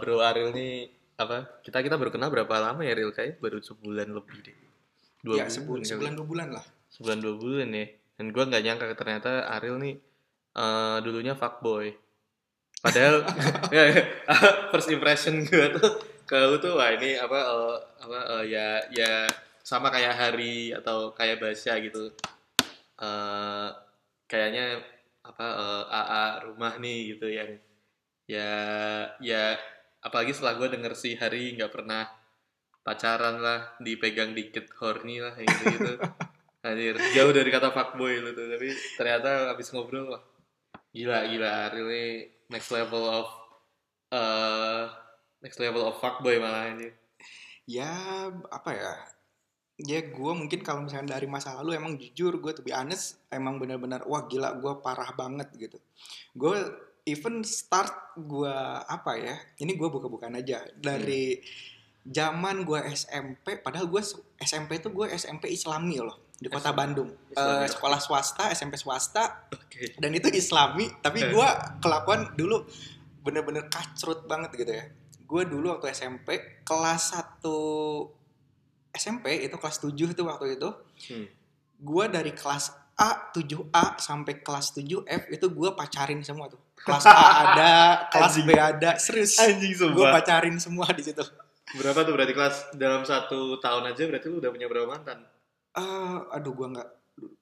Bro Ariel nih apa? Kita kita baru kenal berapa lama ya Ariel kayak baru sebulan lebih deh. Dua ya sebulan, kali. sebulan dua bulan lah. Sebulan dua bulan ya. Dan gue nggak nyangka ternyata Ariel nih eh, dulunya fuckboy. Padahal ya, ya, first impression gue tuh ke lu tuh wah ini apa eh, apa eh, ya ya sama kayak Hari atau kayak Basya gitu. eh kayaknya apa eh, AA rumah nih gitu yang ya ya apalagi setelah gue denger si Hari nggak pernah pacaran lah dipegang dikit horny lah kayak gitu gitu Anjir, jauh dari kata fuckboy lu tuh tapi ternyata habis ngobrol wah gila gila really next level of uh, next level of fuckboy malah ini Ya apa ya? Ya gue mungkin kalau misalnya dari masa lalu emang jujur gue to be honest emang benar-benar wah gila gue parah banget gitu. Gue even start gue apa ya? Ini gue buka-bukaan aja dari zaman gue SMP. Padahal gue SMP itu gue SMP Islami loh di kota SMP. Bandung. Oke. sekolah swasta SMP swasta oke dan itu Islami tapi Eh. gue kelakuan dulu bener-bener kacrut banget gitu ya gue dulu waktu SMP kelas 1 SMP itu kelas 7 tuh waktu itu Hmm. gue dari kelas A 7A sampai kelas 7F itu gue pacarin semua tuh. Kelas A ada kelas B ada serius. Anjing gue pacarin semua di situ. Berapa tuh berarti kelas? Dalam satu tahun aja berarti lu udah punya berapa mantan? Eh, aduh gue nggak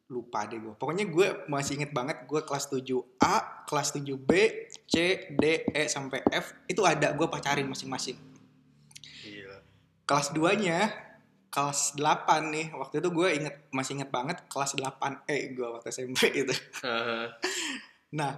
lupa deh gue pokoknya gue masih inget banget gue kelas 7A kelas 7B C D E sampai F itu ada gue pacarin masing-masing. Gila. Kelas 2 nya kelas 8 nih. Waktu itu gue inget masih inget banget kelas 8 E gue waktu SMP itu Eh, nah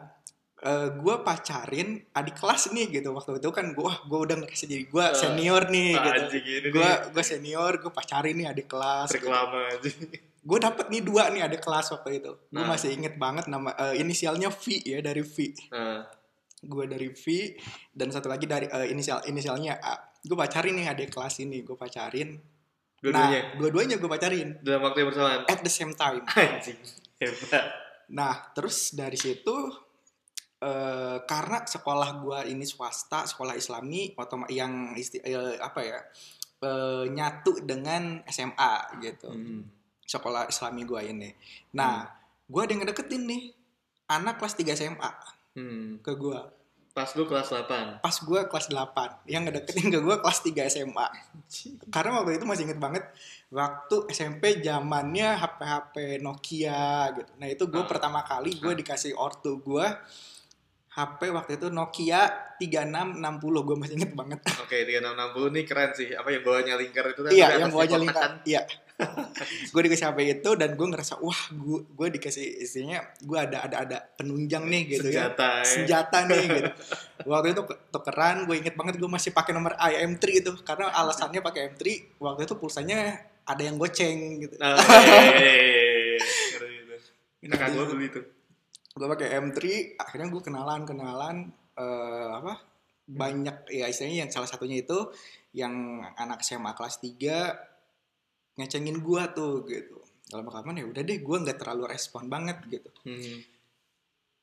eh, gue pacarin adik kelas nih gitu. Waktu itu kan gue wah gue udah ngerasa jadi gue Eh, senior nih gitu. gue gue senior gue pacarin nih adik kelas gitu. reklama anjing. Gue dapet nih dua nih ada kelas waktu itu. Gue Nah. masih inget banget nama eh, inisialnya V ya dari V. Nah, gue dari V dan satu lagi dari eh, inisial inisialnya A. Gue pacarin nih ada kelas ini. Gue pacarin dua-duanya nah dua-duanya gue pacarin dalam waktu yang bersamaan at the same time anjing hebat nah terus dari situ eh, karena sekolah gue ini swasta sekolah Islami otoma yang isti- eh, apa ya eh, nyatu dengan SMA gitu Hmm. sekolah Islami gue ini. Nah, gue ada yang ngedeketin nih anak kelas 3 SMA Hmm. ke gue. Pas lu kelas 8 Pas gue kelas 8, yang ngedeketin ke gue kelas 3 SMA. Karena waktu itu masih inget banget waktu SMP zamannya HP-HP Nokia gitu. Nah, itu gue Ah. pertama kali gue dikasih ortu gue HP waktu itu Nokia 3660 gue masih inget banget. Oke, 3660 nih keren sih. Apa yang bawahnya lingkar itu kan? iya, yang bawahnya lingkar. kan? Iya. gue dikasih HP itu dan gue ngerasa wah gue gue dikasih istrinya gue ada ada ada penunjang nih gitu ya Senjata. ya. senjata nih gitu waktu itu tukeran gue inget banget gue masih pakai nomor IM3 itu karena alasannya pakai M3 waktu itu pulsanya ada yang goceng gitu Nah, hehehe. Keren itu. Nah, Kakak gue beli tuh. Gue pakai M3 akhirnya gue kenalan kenalan eh, apa banyak ya istilahnya yang salah satunya itu yang anak SMA kelas 3 ngecengin gue tuh gitu. Dalam kapan ya udah deh gue nggak terlalu respon banget gitu. Hmm.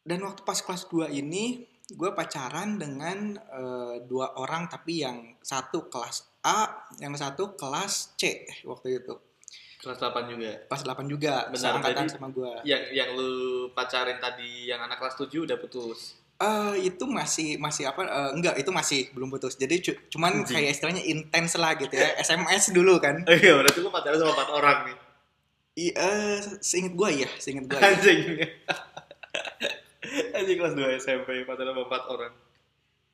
dan waktu pas kelas 2 ini gue pacaran dengan eh, dua orang tapi yang satu kelas A yang satu kelas C waktu itu Kelas 8 juga. pas 8 juga Benar, jadi- sama gue Yang yang lu pacarin tadi yang anak kelas 7 udah putus. Eh itu masih masih apa eh, enggak itu masih belum putus jadi cu- cuman Anjing. kayak istilahnya intens lah gitu ya SMS dulu kan Oh iya, berarti lu pacaran sama 4 orang nih. Eh, seinget gue ya seinget gue ya. Anjing. Anjing kelas 2 SMP pacaran sama 4 orang.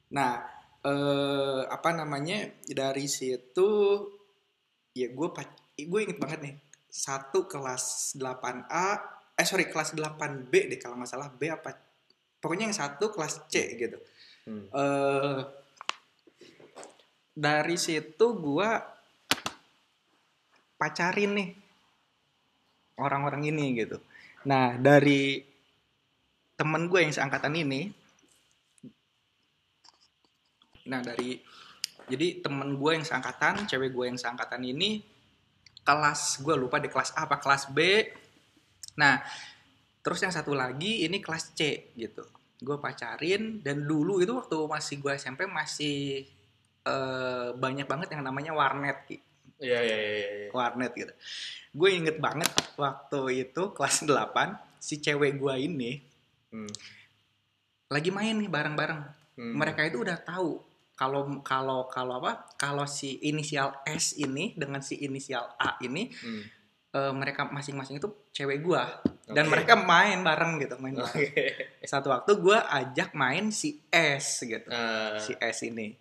nah eh, apa namanya dari situ ya gue gue inget banget nih satu kelas 8A eh sorry kelas 8B deh kalau nggak salah B apa pokoknya yang satu kelas C gitu Hmm. eh dari situ gua pacarin nih orang-orang ini gitu. Nah dari temen gue yang seangkatan ini nah dari jadi temen gue yang seangkatan cewek gue yang seangkatan ini kelas gue lupa di kelas A apa kelas B nah terus yang satu lagi ini kelas C gitu gue pacarin dan dulu itu waktu masih gue SMP masih eh, banyak banget yang namanya warnet. Iya iya iya. iya. warnet gitu gue inget banget waktu itu kelas 8 si cewek gue ini Hmm. lagi main nih bareng-bareng Hmm. mereka itu udah tahu kalau kalau kalau apa kalau si inisial S ini dengan si inisial A ini Hmm. eh, mereka masing-masing itu cewek gua dan mereka main bareng gitu main bareng. Satu waktu gua ajak main si S gitu Nah, si S ini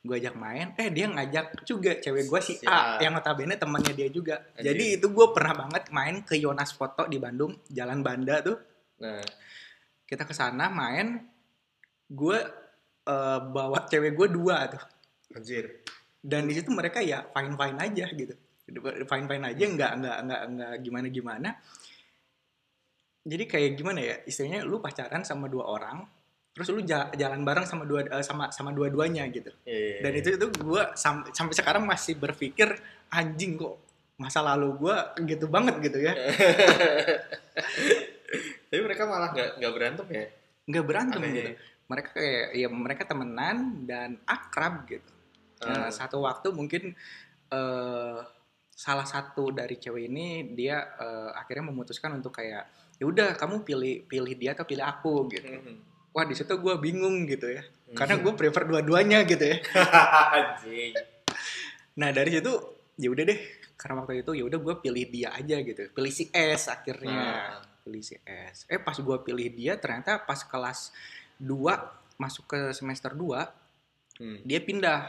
gue ajak main eh dia ngajak juga cewek gua si, Si A, A. yang notabene temannya dia juga Anjir. jadi itu gue pernah banget main ke Yonas Foto di Bandung Jalan Banda tuh nah. kita ke sana main gue eh, bawa cewek gue dua tuh Anjir. dan di situ mereka ya fine fine aja gitu fine fine aja nggak nggak nggak nggak gimana gimana jadi kayak gimana ya istilahnya lu pacaran sama dua orang terus lu ja- jalan bareng sama dua eh, sama sama dua-duanya gitu Iya. dan itu itu gue sampai sekarang masih berpikir anjing kok masa lalu gue gitu banget gitu ya Tapi mereka malah nggak nggak berantem ya? nggak berantem Aneh. gitu mereka kayak ya mereka temenan dan akrab gitu Nah, Ah. satu waktu mungkin eh, salah satu dari cewek ini dia eh, akhirnya memutuskan untuk kayak ya udah kamu pilih pilih dia atau pilih aku gitu. Hmm. Wah di situ gue bingung gitu ya, karena gue prefer dua-duanya gitu ya. Anjing. Nah dari situ ya udah deh, karena waktu itu ya udah gue pilih dia aja gitu, pilih si S akhirnya, Nah. pilih si S. Eh pas gue pilih dia ternyata pas kelas 2 masuk ke semester 2 Hmm. dia pindah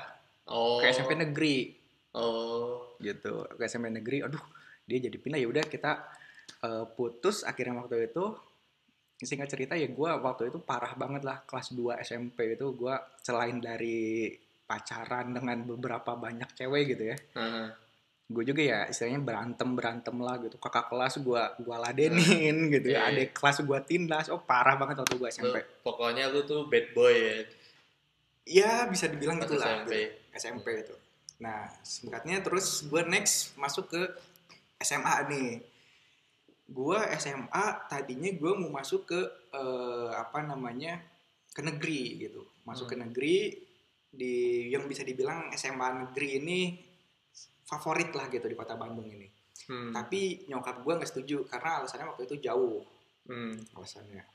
Oh. ke SMP negeri. Oh. gitu ke SMP negeri aduh dia jadi pindah ya udah kita eh, putus akhirnya waktu itu singkat cerita ya gue waktu itu parah banget lah kelas 2 SMP itu gue selain dari pacaran dengan beberapa banyak cewek gitu ya Nah. Gue juga ya istilahnya berantem berantem lah gitu kakak kelas gue gua ladenin gitu ya Iya, iya. adik kelas gue tindas oh parah banget waktu gue Lu, SMP pokoknya lu tuh bad boy ya. ya bisa dibilang gitu lah SMP. gitu. SMP itu. Nah, singkatnya terus gue next masuk ke SMA nih. Gue SMA tadinya gue mau masuk ke eh, apa namanya ke negeri gitu. Masuk ke Hmm. negeri di yang bisa dibilang SMA negeri ini favorit lah gitu di kota Bandung ini. Hmm. Tapi nyokap gue nggak setuju karena alasannya waktu itu jauh Hmm. alasannya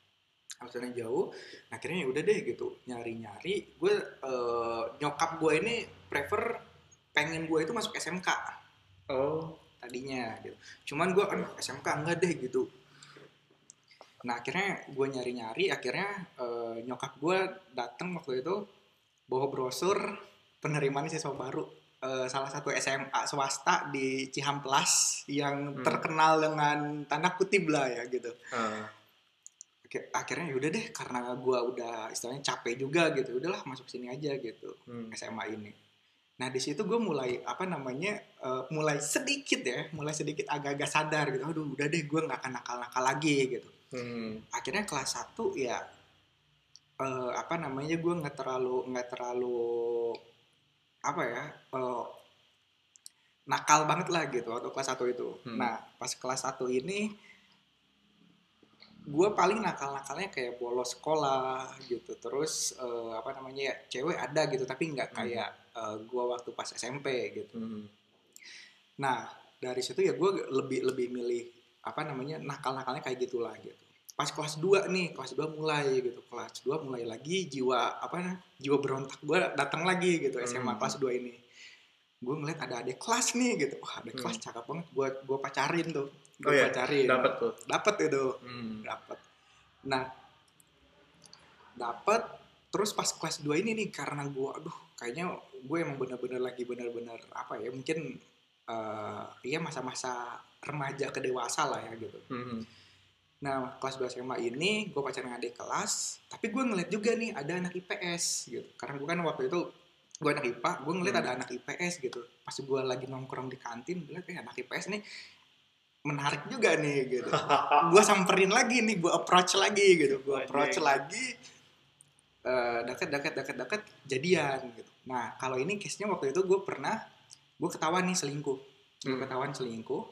alasannya jauh nah, akhirnya ya udah deh gitu nyari nyari gue eh, nyokap gue ini prefer pengen gue itu masuk SMK Oh. tadinya gitu cuman gue aduh SMK enggak deh gitu nah akhirnya gue nyari nyari akhirnya eh, nyokap gue datang waktu itu bawa brosur penerimaan siswa baru eh, salah satu SMA swasta di Cihamplas yang Hmm. terkenal dengan tanda kutip lah ya gitu. Oke, akhirnya yaudah deh karena gua udah istilahnya capek juga gitu udahlah masuk sini aja gitu Hmm. SMA ini nah di situ gue mulai apa namanya eh, mulai sedikit ya mulai sedikit agak-agak sadar gitu aduh udah deh gue nggak akan nakal-nakal lagi gitu Hmm. akhirnya kelas 1 ya eh, apa namanya gue nggak terlalu nggak terlalu apa ya eh, nakal banget lah gitu waktu kelas 1 itu Hmm. nah pas kelas 1 ini gue paling nakal-nakalnya kayak bolos sekolah gitu terus eh, apa namanya ya cewek ada gitu tapi nggak Hmm. kayak gue waktu pas SMP gitu Hmm. Nah, dari situ ya gue lebih lebih milih apa namanya nakal-nakalnya kayak gitulah gitu. Pas kelas 2 nih, kelas 2 mulai gitu. Kelas 2 mulai lagi jiwa apa nah, jiwa berontak gue datang lagi gitu SMA Hmm. kelas 2 ini. Gue ngeliat ada adik kelas nih gitu. Wah, ada Hmm. kelas cakep banget. Gue gue pacarin tuh. Gue Oh iya, pacarin. Dapat tuh. Dapet itu Hmm. dapat nah dapat terus pas kelas 2 ini nih karena gue aduh kayaknya gue emang bener-bener lagi bener-bener apa ya mungkin eh iya masa-masa remaja ke dewasa lah ya gitu Hmm. Nah kelas 2 SMA ini gue pacaran dengan adik kelas tapi gue ngeliat juga nih ada anak IPS gitu. Karena gue kan waktu itu gue anak IPA gue ngeliat Hmm. ada anak IPS gitu. Pas gue lagi nongkrong di kantin gue liat eh anak IPS nih menarik juga nih gitu. Gue samperin lagi nih gue approach lagi gitu. Gue approach lagi eh deket deket deket deket jadian gitu. Nah kalau ini case nya waktu itu gue pernah gue ketahuan nih selingkuh. Gue Hmm. ketahuan selingkuh.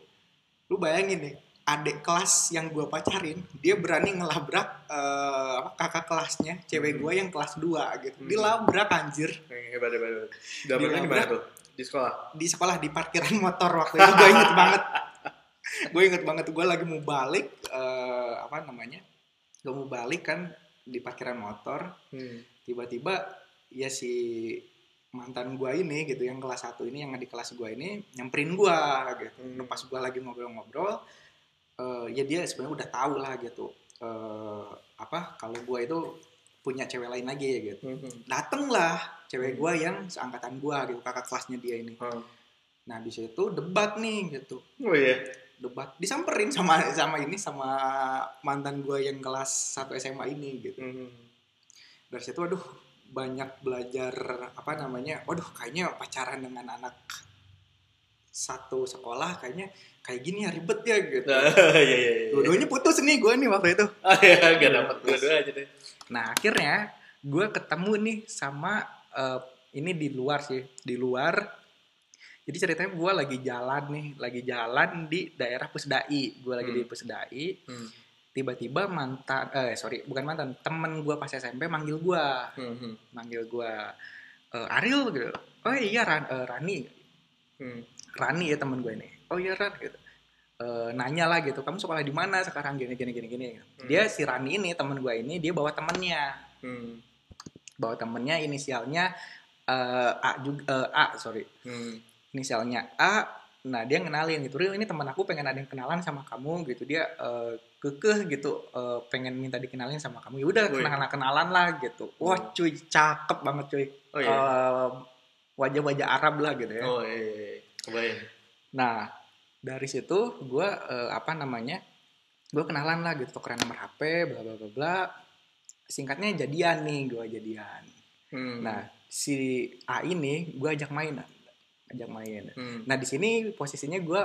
Lu bayangin nih adik kelas yang gue pacarin dia berani ngelabrak apa, kakak kelasnya cewek Hmm. gue yang kelas 2 gitu Hmm. dilabrak anjir Eh, hebat hebat Dilabrak. tuh di sekolah di sekolah di parkiran motor waktu itu gue inget banget gue inget banget gue lagi mau balik eh, apa namanya gue mau balik kan di parkiran motor hmm. tiba-tiba ya si mantan gue ini gitu yang kelas satu ini yang di kelas gue ini nyamperin gue gitu Hmm. Pas gue lagi ngobrol-ngobrol eh, ya dia sebenarnya udah tahu lah gitu eh, apa kalau gue itu punya cewek lain lagi gitu Hmm. dateng lah cewek Hmm. gue yang seangkatan gue gitu kakak kelasnya dia ini Hmm. Nah di situ debat nih gitu, oh iya debat disamperin sama sama ini sama mantan gue yang kelas 1 SMA ini gitu. Hmm. Dari situ aduh banyak belajar apa namanya, waduh kayaknya pacaran dengan anak satu sekolah kayaknya kayak gini ya ribet ya gitu. Nah, iya iya iya Dua-duanya putus nih gue nih waktu itu. ah iya gak dapet dua-dua aja deh Nah akhirnya gue ketemu nih sama eh, ini di luar sih, di luar. Jadi ceritanya gue lagi jalan nih, lagi jalan di daerah Pusdai. Gue lagi Hmm. di Pusdai. Hmm. Tiba-tiba mantan, eh sorry bukan mantan, temen gue pas SMP manggil gue, Hmm. Hmm. manggil gue eh, Ariel gitu. Oh iya Ran, eh, Rani, Hmm. Rani ya temen gue ini. Oh iya Ran gitu. Eh, nanya lah gitu, kamu sekolah di mana sekarang gini gini gini gini. Dia si Rani ini temen gue ini dia bawa temennya Hmm. bawa temennya inisialnya eh, A juga eh, A sorry Hmm. inisialnya A nah dia ngenalin gitu Ril ini teman aku pengen ada yang kenalan sama kamu gitu dia eh, kekeh gitu eh, pengen minta dikenalin sama kamu ya udah kenalan kenalan lah gitu wah Hmm. cuy cakep banget cuy oh iya Eh, wajah-wajah Arab lah gitu ya oh iya kebayang nah dari situ gue apa namanya gue kenalan lah gitu tukeran nomor HP bla bla bla bla singkatnya jadian nih gue jadian Hmm. Nah, si A ini gue ajak main, ajak main. Hmm. Nah, di sini posisinya gue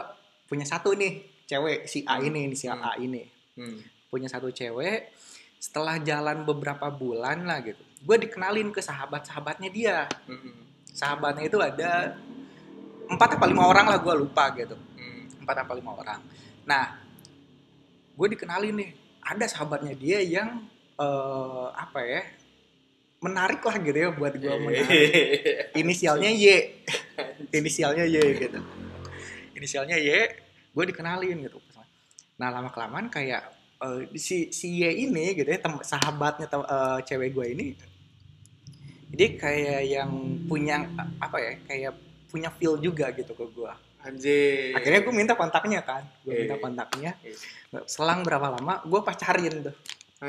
punya satu nih cewek si A Hmm. ini, si Hmm. A ini Hmm. punya satu cewek. Setelah jalan beberapa bulan lah gitu, gue dikenalin ke sahabat-sahabatnya dia. Hmm. Sahabatnya itu ada empat apa lima orang lah gue lupa gitu, Hmm. empat apa lima orang. Nah, gue dikenalin nih, ada sahabatnya dia yang eh, apa ya menarik lah gitu ya buat gue Iya. menarik inisialnya Y inisialnya Y gitu inisialnya Y gue dikenalin gitu nah lama kelamaan kayak eh, si si Y ini gitu ya tem- sahabatnya tem- eh, cewek gue ini dia kayak yang punya apa ya kayak punya feel juga gitu ke gue Anjir. akhirnya gue minta kontaknya kan gue minta Iya. kontaknya Iya. selang berapa lama gue pacarin tuh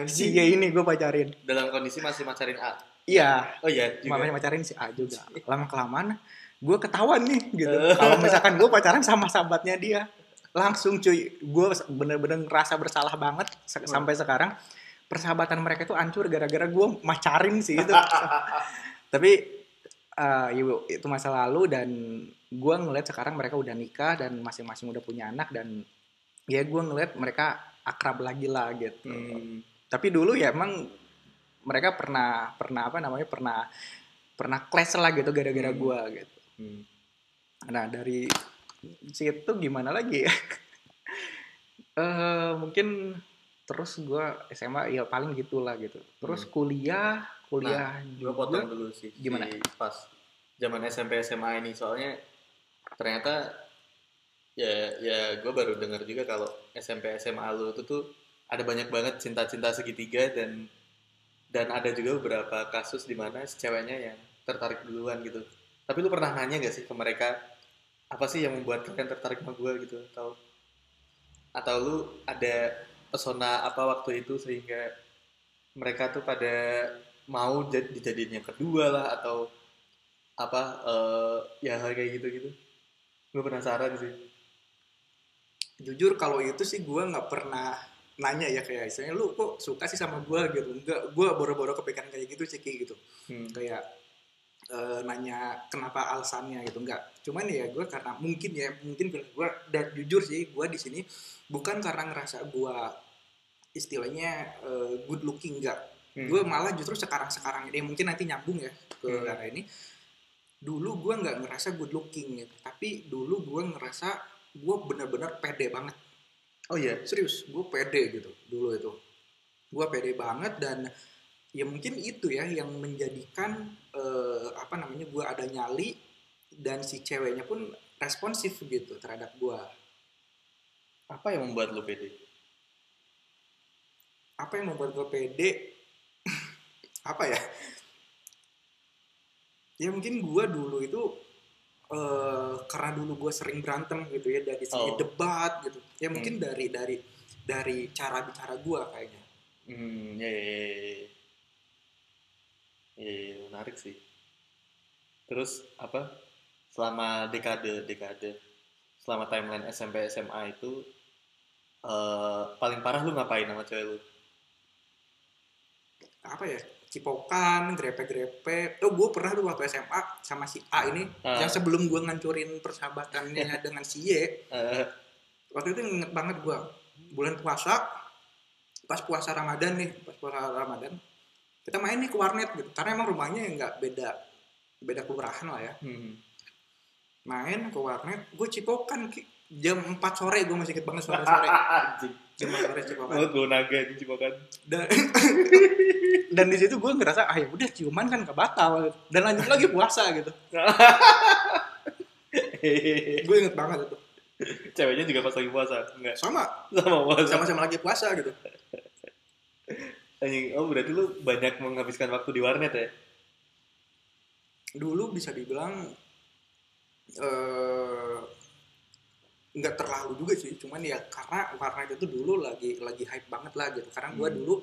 si Anjir. Y ini gue pacarin Dalam kondisi masih macarin A. iya Oh iya juga. mamanya pacarin si A juga lama kelamaan gue ketahuan nih gitu kalau misalkan gue pacaran sama sahabatnya dia langsung cuy gue bener-bener ngerasa bersalah banget Hmm. sampai sekarang persahabatan mereka itu hancur gara-gara gue macarin sih itu tapi ibu itu masa lalu dan gue ngeliat sekarang mereka udah nikah dan masing-masing udah punya anak dan ya gue ngeliat mereka akrab lagi lah gitu Hmm. tapi dulu ya emang mereka pernah pernah apa namanya pernah pernah clash lah gitu gara-gara Hmm. gua gitu Hmm. nah dari situ gimana lagi ya eh mungkin terus gua SMA ya paling gitulah gitu terus Hmm. kuliah kuliah Gue potong dulu sih. Gimana? si pas zaman SMP SMA ini soalnya ternyata ya ya gue baru dengar juga kalau SMP SMA lu itu tuh ada banyak banget cinta-cinta segitiga dan dan ada juga beberapa kasus di mana si ceweknya yang tertarik duluan gitu. Tapi lu pernah nanya gak sih ke mereka apa sih yang membuat kalian tertarik sama gue gitu atau atau lu ada pesona apa waktu itu sehingga mereka tuh pada mau jad- dijadiin yang kedua lah atau apa eh ya hal kayak gitu gitu gue penasaran sih. Jujur kalau itu sih gua nggak pernah nanya ya kayak istilahnya lu kok suka sih sama gua? Gitu. Enggak gua boro-boro kepikiran kayak gitu kayak gitu. Hmm. kayak eh, nanya kenapa alasannya gitu. Enggak cuman ya gue karena mungkin ya mungkin gue dan jujur sih gue di sini bukan karena ngerasa gue istilahnya eh, good looking enggak Hmm. gue malah justru sekarang sekarang ini mungkin nanti nyambung ya ke Hmm. arah ini dulu gue nggak ngerasa good looking gitu tapi dulu gue ngerasa gue bener-bener pede banget Oh iya. serius gue pede gitu dulu itu gue pede banget dan ya mungkin itu ya yang menjadikan eh, apa namanya gue ada nyali dan si ceweknya pun responsif gitu terhadap gue Apa yang membuat lu pede? apa yang membuat gue pede apa ya ya mungkin gue dulu itu eh, karena dulu gue sering berantem gitu ya dari segi Oh. debat gitu ya mungkin dari dari dari cara bicara gue kayaknya Hmm, ya, ya, ya, ya. Ya, ya, menarik sih. Terus apa? Selama dekade dekade, selama timeline SMP SMA itu eh paling parah lu ngapain sama cewek lu? apa ya cipokan grepe-grepe oh gue pernah tuh waktu SMA sama si A ini Ah. yang sebelum gue ngancurin persahabatannya dengan si Y Eh, waktu itu inget banget gue bulan puasa pas puasa Ramadan nih pas puasa Ramadan kita main nih ke warnet gitu karena emang rumahnya nggak beda beda kelurahan lah ya hmm. main ke warnet gue cipokan Ki. Jam 4 sore gue masih inget banget sore. Sore jam 4 sore cipokan. Mulut gue naga anjing cipokan. dan dan di situ gue ngerasa ah ya udah ciuman kan gak batal. Dan lanjut lagi puasa gitu. Gue inget banget itu. Ceweknya juga pas lagi puasa, enggak sama. Sama puasa. sama-sama lagi puasa gitu. Anjing, oh berarti lu banyak menghabiskan waktu di warnet ya? dulu bisa dibilang eh nggak terlalu juga sih cuman ya karena warnet itu dulu lagi lagi hype banget lah gitu karena gue Hmm. dulu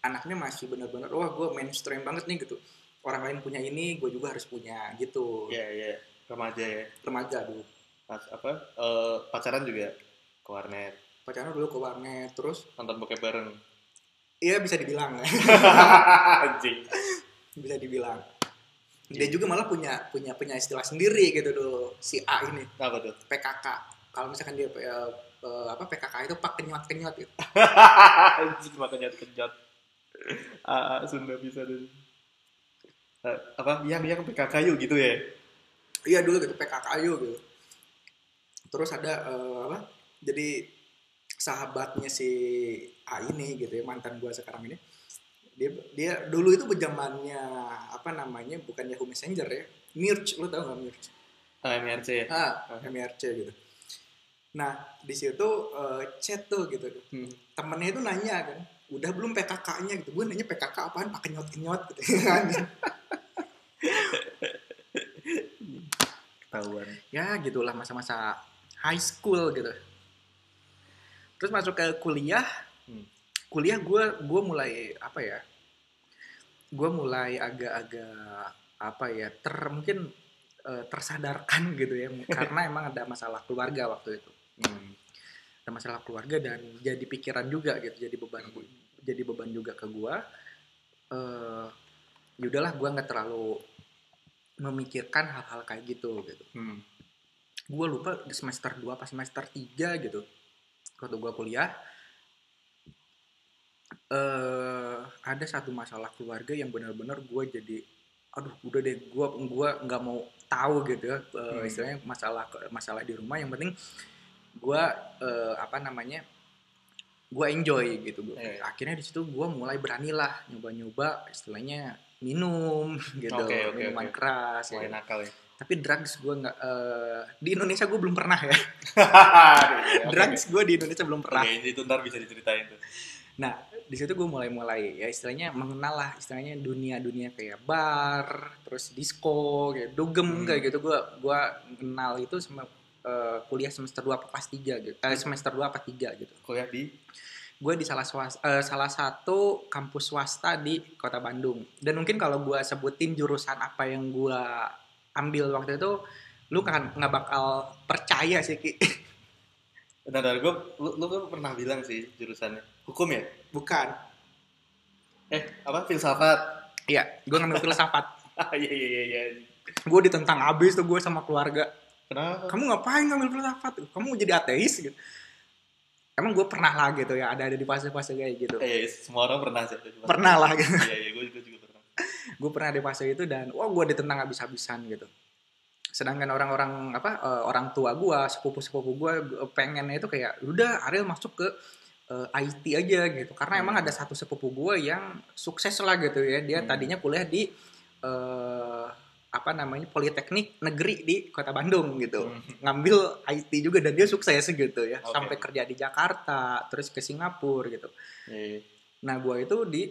anaknya masih bener-bener wah gue mainstream banget nih gitu orang lain punya ini gue juga harus punya gitu Iya, iya. Remaja ya. remaja dulu Pas apa? eh, pacaran juga ke warnet, pacaran dulu ke warnet terus nonton bokep bareng. iya bisa dibilang Anjing. bisa dibilang dia juga malah punya punya punya istilah sendiri gitu dulu si A ini Apa tuh? PKK kalau misalkan dia eh, eh, apa PKK itu pak kenyot kenyot gitu Anjing makanya kenyot. Ah, ah, Sunda bisa deh. Eh, apa? Yang yang PKK yuk gitu ya. iya dulu gitu PKK ayo gitu terus ada eh, apa jadi sahabatnya si A ini gitu ya mantan gua sekarang ini dia dia dulu itu berzamannya apa namanya bukan Yahoo Messenger ya Mirch lu tau gak Mirch Ah, MRC ya. ah MRC gitu nah di situ eh, chat tuh gitu. Hmm. temennya itu nanya kan udah belum PKK-nya gitu. Gue nanya PKK apaan? Pakai kenyot gitu. Kan? Ketahuan. ya gitulah masa-masa high school gitu. Terus masuk ke kuliah Hmm. kuliah gue gue mulai apa ya gue mulai agak-agak apa ya ter mungkin eh, tersadarkan gitu ya. Karena emang ada masalah keluarga waktu itu Hmm. ada masalah keluarga dan jadi pikiran juga gitu jadi beban jadi beban juga ke gue eh ya udahlah gue nggak terlalu memikirkan hal-hal kayak gitu gitu Hmm. gue lupa di semester 2 pas semester 3 gitu waktu gue kuliah eh ada satu masalah keluarga yang benar-benar gue jadi aduh udah deh gue gua nggak mau tahu gitu eh, Hmm. istilahnya masalah masalah di rumah yang penting gue eh, apa namanya gue enjoy gitu gua. Iya. akhirnya di situ gue mulai beranilah nyoba-nyoba istilahnya minum gitu Oke, oke, minuman oke. keras Mulai ya. nakal ya. tapi drugs gue nggak eh, di Indonesia gue belum pernah ya drugs gue di Indonesia belum pernah Oke, itu ntar bisa diceritain tuh. nah di situ gue mulai-mulai ya istilahnya mengenal lah istilahnya dunia-dunia kayak bar terus disco kayak dugem Hmm. kayak gitu gue gua kenal itu sama eh, kuliah semester 2 apa pas 3 gitu. Eh, semester 2 apa 3 gitu. Kuliah di? Gue di salah swas- eh, salah satu kampus swasta di kota Bandung. Dan mungkin kalau gue sebutin jurusan apa yang gue ambil waktu itu lu kan nggak bakal percaya sih ki. Bentar, gue, lu, lu kan pernah bilang sih jurusannya. Hukum ya? bukan. Eh, apa? Filsafat? iya gue ngambil filsafat. Iya iya iya iya. gue ditentang abis tuh gue sama keluarga Kenapa? kamu ngapain ngambil filsafat kamu mau jadi ateis gitu emang gue pernah lah gitu ya ada ada di fase-fase kayak gitu Eh, semua orang pernah sih. pernah lah gitu Iya, iya, gue juga, juga pernah. gue pernah di fase itu dan wah gue ditentang habis-habisan gitu sedangkan orang-orang apa eh, orang tua gue sepupu-sepupu gue pengennya itu kayak udah Ariel masuk ke eh, IT aja gitu karena emang Hmm. ada satu sepupu gue yang sukses lah gitu ya dia Hmm. tadinya kuliah di eh, apa namanya Politeknik Negeri di Kota Bandung gitu Hmm. ngambil IT juga dan dia sukses gitu ya Oke. sampai kerja di Jakarta terus ke Singapura gitu Iya. Nah, gua itu di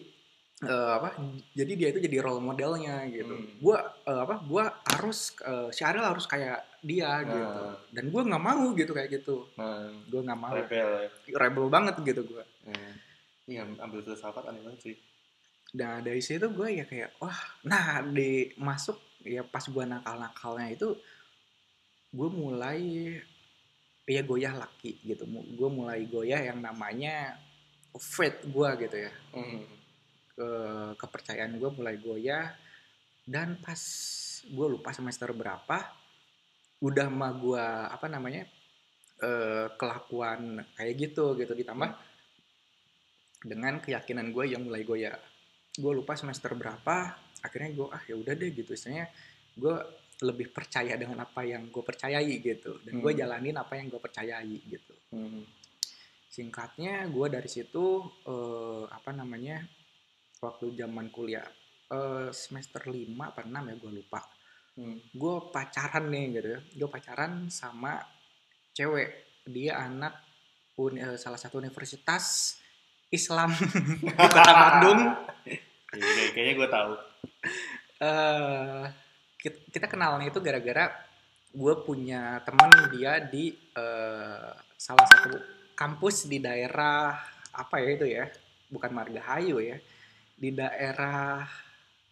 eh, apa? Jadi dia itu jadi role modelnya gitu. Hmm. Gua eh, apa? Gua harus eh, si Ariel harus kayak dia gitu. Nah. Dan gua nggak mau gitu kayak gitu. Nah, Gua nggak mau. rebel ya. Rebel banget gitu gua. Iya. Iya, ambil filsafat aneh banget sih. Dan dari situ gue ya kayak wah, nah di masuk ya pas gua nakal-nakalnya itu gue mulai ya goyah laki gitu. Gue mulai goyah yang namanya faith gua gitu ya. Hmm. ke kepercayaan gue mulai goyah dan pas gue lupa semester berapa udah mah gue apa namanya eh, kelakuan kayak gitu gitu ditambah dengan keyakinan gue yang mulai goyah gue lupa semester berapa akhirnya gue ah ya udah deh gitu istilahnya gue lebih percaya dengan apa yang gue percayai gitu dan gue Hmm. jalanin apa yang gue percayai gitu Hmm. singkatnya gue dari situ eh, apa namanya waktu zaman kuliah eh, semester 5 apa 6 ya gue lupa Hmm. gue pacaran nih gitu ya gue pacaran sama cewek dia anak uni- eh, salah satu universitas Islam di kota Bandung Iya, kayak- kayaknya gue tahu. Eh kita, kita kenalnya itu gara-gara gue punya teman dia di eh, salah satu kampus di daerah apa ya itu ya bukan Margahayu ya di daerah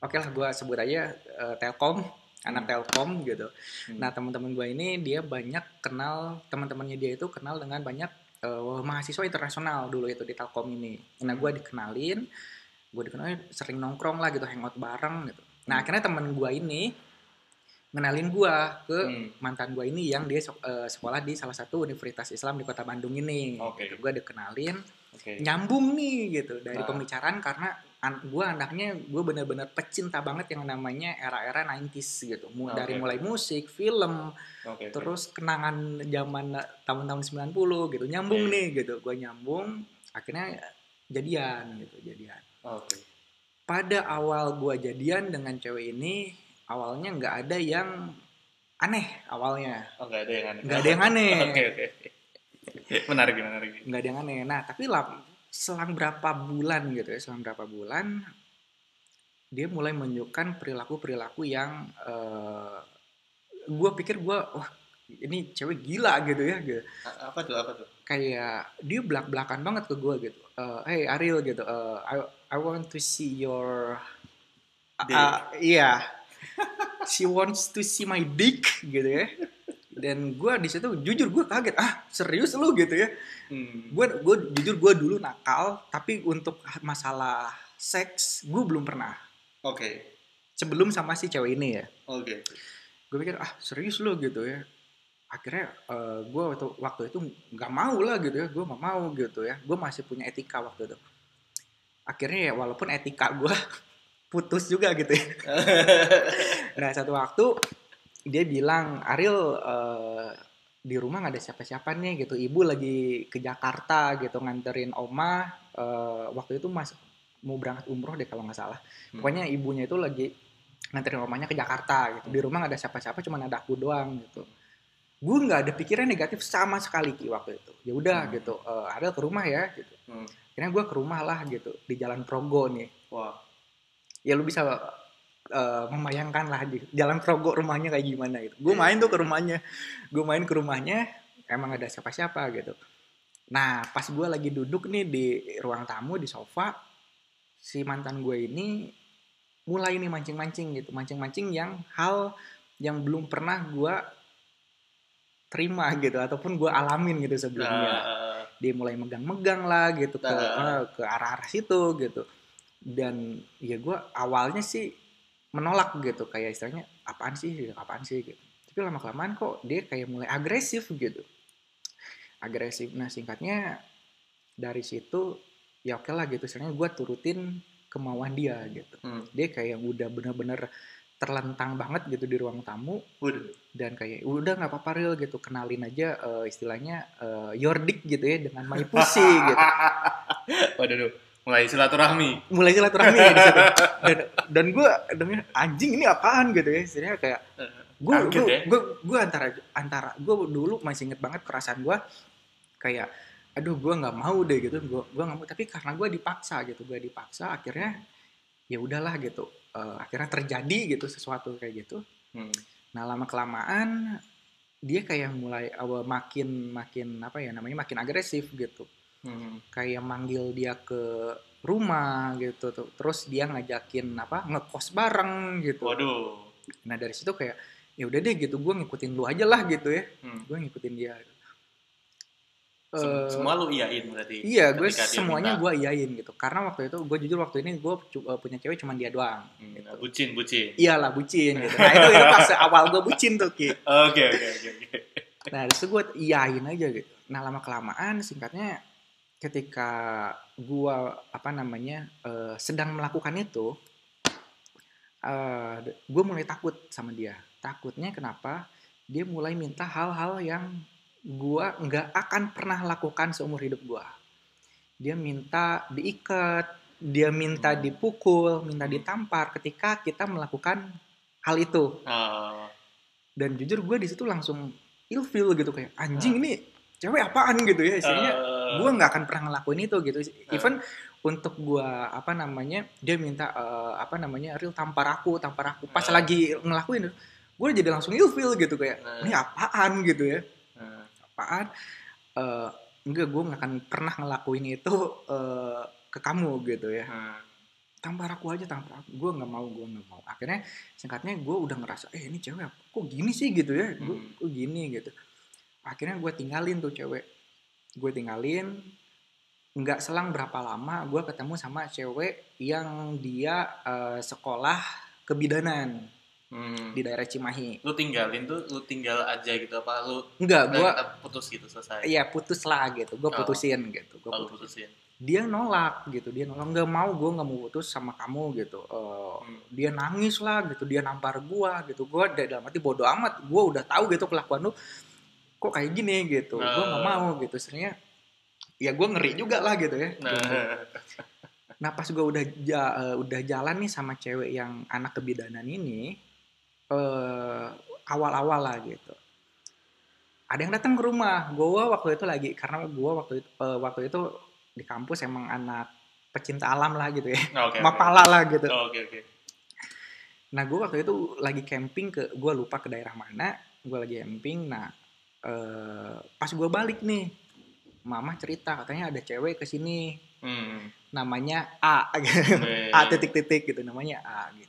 oke lah gue sebut aja eh, Telkom anak Telkom gitu. Hmm. nah teman-teman gue ini dia banyak kenal teman-temannya dia itu kenal dengan banyak eh, mahasiswa internasional dulu itu di Telkom ini. Nah gue dikenalin gue dikenalin sering nongkrong lah gitu hangout bareng gitu nah Hmm. akhirnya temen gue ini ngenalin gue ke Hmm. mantan gue ini yang dia eh, sekolah di salah satu universitas Islam di kota Bandung ini Oke. gue dikenalin Oke. nyambung nih gitu dari Nah. pembicaraan karena an- gue anaknya gue bener-bener pecinta banget yang namanya era-era 90s gitu Mu- Oke. dari mulai musik film Oke. terus kenangan zaman tahun-tahun 90 gitu nyambung Oke. nih gitu gue nyambung akhirnya jadian gitu jadian Oke. Pada awal gue jadian dengan cewek ini awalnya nggak ada yang aneh awalnya Oh, nggak ada yang aneh. nggak ada yang aneh Oke, oke. Menarik, menarik. nggak ada yang aneh nah tapi lah selang berapa bulan gitu ya selang berapa bulan dia mulai menunjukkan perilaku perilaku yang gue pikir gue wah ini cewek gila gitu ya gitu Apa tuh, apa tuh? Kayak dia belak belakan banget ke gue gitu. Eh, hey Ariel gitu. Eh, I I want to see your Dick. Ah, iya. She wants to see my dick gitu ya. Dan gue di situ jujur gue kaget ah serius lu? gitu ya. Hmm. gue gue jujur gue dulu nakal tapi untuk masalah seks gue belum pernah. Oke. sebelum sama si cewek ini ya. Oke. gue pikir ah serius lu? gitu ya akhirnya gue waktu waktu itu nggak mau lah gitu ya gue nggak mau gitu ya. Gue masih punya etika waktu itu. Akhirnya ya walaupun etika gue putus juga gitu ya. Nah satu waktu dia bilang Ariel eh, di rumah nggak ada siapa-siapa nih gitu. Ibu lagi ke Jakarta gitu nganterin oma eh, waktu itu mas mau berangkat umroh deh kalau nggak salah. Hmm. pokoknya ibunya itu lagi nganterin omanya ke Jakarta gitu. Di rumah nggak ada siapa-siapa cuma ada aku doang gitu gue nggak ada pikiran negatif sama sekali Ki waktu itu. Ya udah Hmm. gitu eh, Ariel ke rumah ya gitu. Hmm. akhirnya gue ke rumah lah gitu di Jalan Progo nih. Wah. ya lu bisa eh, membayangkan lah di Jalan Progo rumahnya kayak gimana gitu. Gue main tuh ke rumahnya. Gue main ke rumahnya emang ada siapa-siapa gitu. Nah pas gue lagi duduk nih di ruang tamu di sofa si mantan gue ini mulai nih mancing-mancing gitu. Mancing-mancing yang hal yang belum pernah gue terima gitu ataupun gue alamin gitu sebelumnya. Nah, dia mulai megang-megang lah gitu ke eh, ke arah-arah situ gitu. Dan ya gue awalnya sih menolak gitu kayak istilahnya apaan sih? Apaan sih? gitu. Tapi lama kelamaan kok dia kayak mulai agresif gitu. Agresif. Nah singkatnya dari situ ya oke lah gitu istilahnya gue turutin kemauan dia gitu. Hmm. dia kayak udah bener-bener terlentang banget gitu di ruang tamu Waduh. dan kayak udah nggak apa-apa real gitu kenalin aja eh, istilahnya eh, your dick gitu ya dengan my pussy gitu Waduh, duh. mulai silaturahmi. mulai silaturahmi di situ dan dan gue dengan anjing ini apaan gitu ya istilahnya kayak gue gue ya. gue gue antara antara gue dulu masih inget banget perasaan gue kayak aduh gue nggak mau deh gitu gue gue nggak mau tapi karena gue dipaksa gitu gue dipaksa akhirnya ya udahlah gitu Eh, akhirnya terjadi gitu sesuatu kayak gitu Hmm. nah lama kelamaan dia kayak mulai awal makin makin apa ya namanya makin agresif gitu Hmm. kayak manggil dia ke rumah gitu tuh terus dia ngajakin apa ngekos bareng gitu Waduh. nah dari situ kayak ya udah deh gitu gue ngikutin lu aja lah gitu ya Hmm. gue ngikutin dia Eh, semua lu iyain berarti. iya gue semuanya gue iyain gitu karena waktu itu gue jujur waktu ini gue punya cewek cuma dia doang Hmm, gitu. bucin, bucin. iyalah bucin gitu nah itu itu pas awal gue bucin tuh ki Oke, oke, oke, oke. nah itu gue iyain aja gitu nah lama kelamaan singkatnya ketika gue apa namanya eh, sedang melakukan itu eh gue mulai takut sama dia takutnya kenapa dia mulai minta hal-hal yang gue nggak akan pernah lakukan seumur hidup gue dia minta diikat dia minta Hmm. dipukul minta ditampar ketika kita melakukan hal itu. Ah, dan jujur gue di situ langsung ilfeel gitu kayak anjing ini cewek apaan? gitu ya istilahnya eh, gue nggak akan pernah ngelakuin itu gitu. Even untuk gue apa namanya dia minta eh, apa namanya real tampar aku tampar aku. Pas lagi ngelakuin gue jadi langsung ilfeel gitu kayak ini apaan? gitu ya apaan Eh enggak gue nggak akan pernah ngelakuin itu eh, ke kamu gitu ya. Eh. tampar aku aja tampar aku. Gue nggak mau gue nggak mau. Akhirnya singkatnya gue udah ngerasa eh ini cewek kok gini sih? gitu ya. Gue Hmm. kok gini gitu. Akhirnya gue tinggalin tuh cewek. Gue tinggalin nggak selang berapa lama gue ketemu sama cewek yang dia eh, sekolah kebidanan Hmm. di daerah Cimahi Lu tinggalin tuh, lu tinggal aja gitu apa lu enggak gue kita putus gitu selesai. iya putus lah gitu gue Oh. putusin gitu gue Oh, putusin putusin. dia nolak gitu dia nolak nggak mau gue nggak mau putus sama kamu gitu Eh, Hmm. dia nangis lah gitu dia nampar gua gitu gua da- dalam arti bodoh amat gua udah tahu gitu kelakuan lu kok kayak gini gitu gua nggak Oh. mau gitu sebenarnya ya gua ngeri juga lah gitu ya Nah, nah pas gua udah ja- eh, udah jalan nih sama cewek yang anak kebidanan ini eh awal-awal lah gitu ada yang datang ke rumah gua waktu itu lagi karena gua waktu itu eh, waktu itu di kampus emang anak pecinta alam lah gitu ya oke. oke. mapala lah gitu Oh, Oke, oke. Nah, gue waktu itu lagi camping ke, gue lupa ke daerah mana, gue lagi camping. Nah, eh, pas gue balik nih, mama cerita katanya ada cewek ke sini, Hmm. namanya A, A titik-titik gitu, namanya A gitu.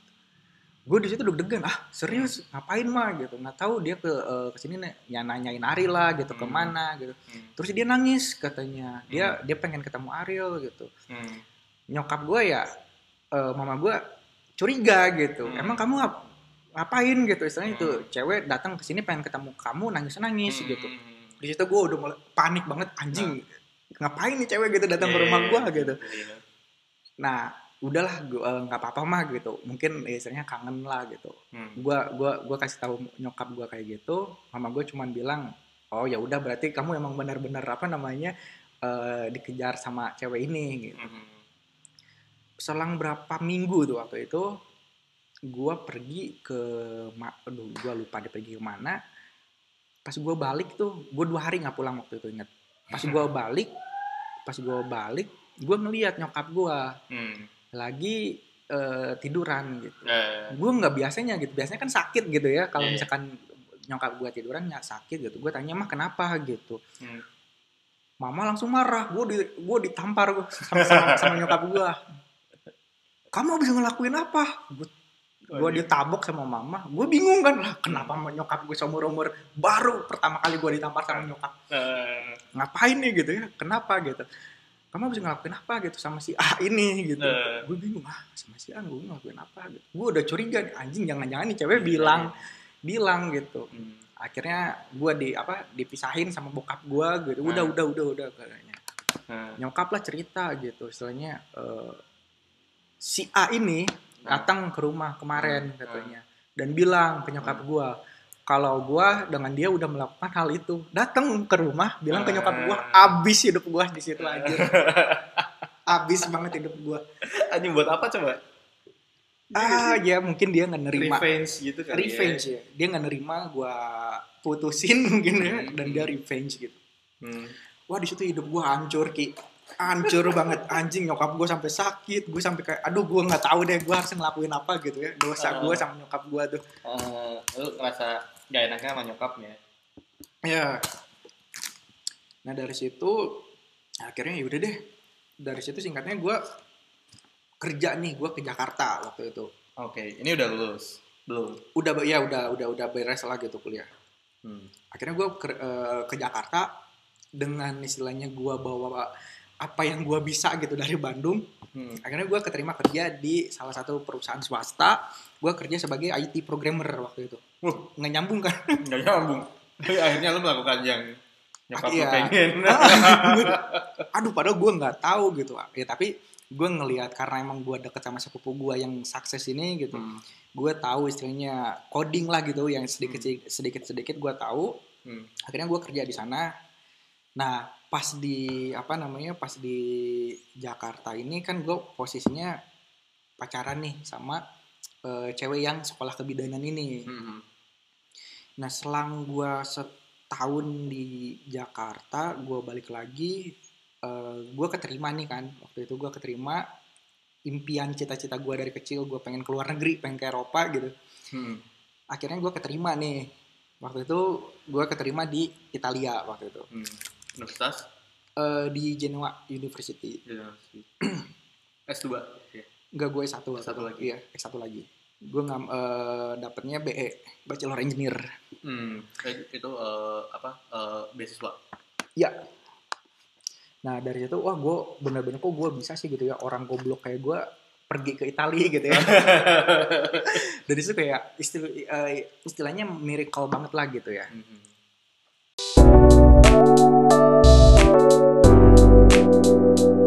Gue di situ deg-degan, ah serius ngapain mah gitu, nggak tahu dia ke eh, ke sini nih, ya nanyain Ariel lah gitu, Hmm. ke mana gitu. Hmm. Terus dia nangis katanya, dia dia pengen ketemu Ariel gitu. Hmm. Nyokap gue ya, eh, mama gue curiga gitu. Hmm. Emang kamu ngap- ngapain gitu istilahnya itu Hmm. cewek datang ke sini pengen ketemu kamu nangis nangis Hmm. gitu di situ gue udah mulai panik banget anjing ngapain nih cewek gitu datang ke Iya, rumah gue iya. gitu Iya. nah udahlah eh, nggak apa-apa mah gitu mungkin ya, istilahnya kangen lah gitu Hmm. gue gua gua kasih tahu nyokap gue kayak gitu mama gue cuman bilang oh ya udah berarti kamu emang benar-benar apa namanya eh, dikejar sama cewek ini gitu Hmm. selang berapa minggu tuh waktu itu gue pergi ke aduh gue lupa dia pergi ke mana pas gue balik tuh gue dua hari nggak pulang waktu itu inget pas gue balik pas gue balik gue ngeliat nyokap gue Hmm. Lagi eh, tiduran gitu. Eh, gue nggak biasanya gitu. Biasanya kan sakit gitu ya. Kalau misalkan nyokap gue tiduran nggak sakit gitu. Gue tanya mah kenapa? gitu. Hmm. mama langsung marah. Gue di gue ditampar gua sama, sama, sama nyokap gue kamu bisa ngelakuin apa? Gue gue ditabok sama mama. Gue bingung kan lah kenapa sama nyokap gue seumur umur baru pertama kali gue ditampar sama nyokap? Eh, ngapain nih? gitu ya. Kenapa? gitu kamu bisa ngelakuin apa gitu sama si A ini gitu. Eh. gue bingung ah sama si A gue ngelakuin apa gitu. Gue udah curiga nih anjing jangan-jangan nih cewek bilang bilang gitu. Hmm. akhirnya gue di apa dipisahin sama bokap gue gitu. Udah Hmm. udah udah udah katanya. Nah, nyokap lah cerita gitu istilahnya eh, si A ini datang ke rumah kemarin katanya dan bilang ke nyokap gue kalau gue dengan dia udah melakukan hal itu datang ke rumah bilang ke nyokap gue Hmm. abis hidup gue di situ aja abis banget hidup gue anjing buat apa coba? ah ya mungkin dia nggak nerima Revenge gitu kali revenge ya dia nggak nerima gue putusin mungkin ya Hmm. dan dia revenge gitu. Hmm. wah di situ hidup gue hancur ki hancur banget anjing nyokap gue sampai sakit gue sampai kayak aduh gue nggak tahu deh gue harus ngelakuin apa gitu ya dosa Oh. gue sama nyokap gue tuh Eh, lu ngerasa gak enaknya sama nyokapnya? ya nah dari situ akhirnya yaudah deh dari situ singkatnya gue kerja nih gue ke Jakarta waktu itu Oke, ini udah lulus? Belum? udah ya udah udah udah beres lah gitu kuliah Hmm. akhirnya gue ke, eh, ke Jakarta dengan istilahnya gue bawa apa yang gue bisa gitu dari Bandung Hmm. akhirnya gue keterima kerja di salah satu perusahaan swasta gue kerja sebagai IT programmer waktu itu Wah, nggak nyambung kan nggak nyambung. Tapi akhirnya lu melakukan yang nyokap Iya. pengen. aduh padahal gue nggak tahu gitu ya tapi gue ngelihat karena emang gue deket sama sepupu gue yang sukses ini gitu Hmm. gue tahu istilahnya coding lah gitu yang sedikit sedikit sedikit gue tahu Hmm. akhirnya gue kerja di sana nah pas di apa namanya pas di Jakarta ini kan gue posisinya pacaran nih sama eh, cewek yang sekolah kebidanan ini Hmm. nah selang gue setahun di Jakarta gue balik lagi gue keterima nih kan waktu itu gue keterima impian cita-cita gue dari kecil gue pengen keluar negeri pengen ke Eropa gitu Hmm. akhirnya gue keterima nih waktu itu gue keterima di Italia waktu itu Hmm. Universitas? Eh, di Genoa University Generasi. S2. Ya. enggak gue S1 waktu S1 itu. lagi. iya S1 lagi gue eh, dapetnya BE Bachelor Engineer Hmm. Eh, Itu eh, apa? eh, beasiswa. ya nah dari situ wah gue bener-bener kok gue bisa sih gitu ya orang goblok kayak gue pergi ke Italia gitu ya dari situ kayak istil- eh, istilahnya miracle banget lah gitu ya Hmm. Música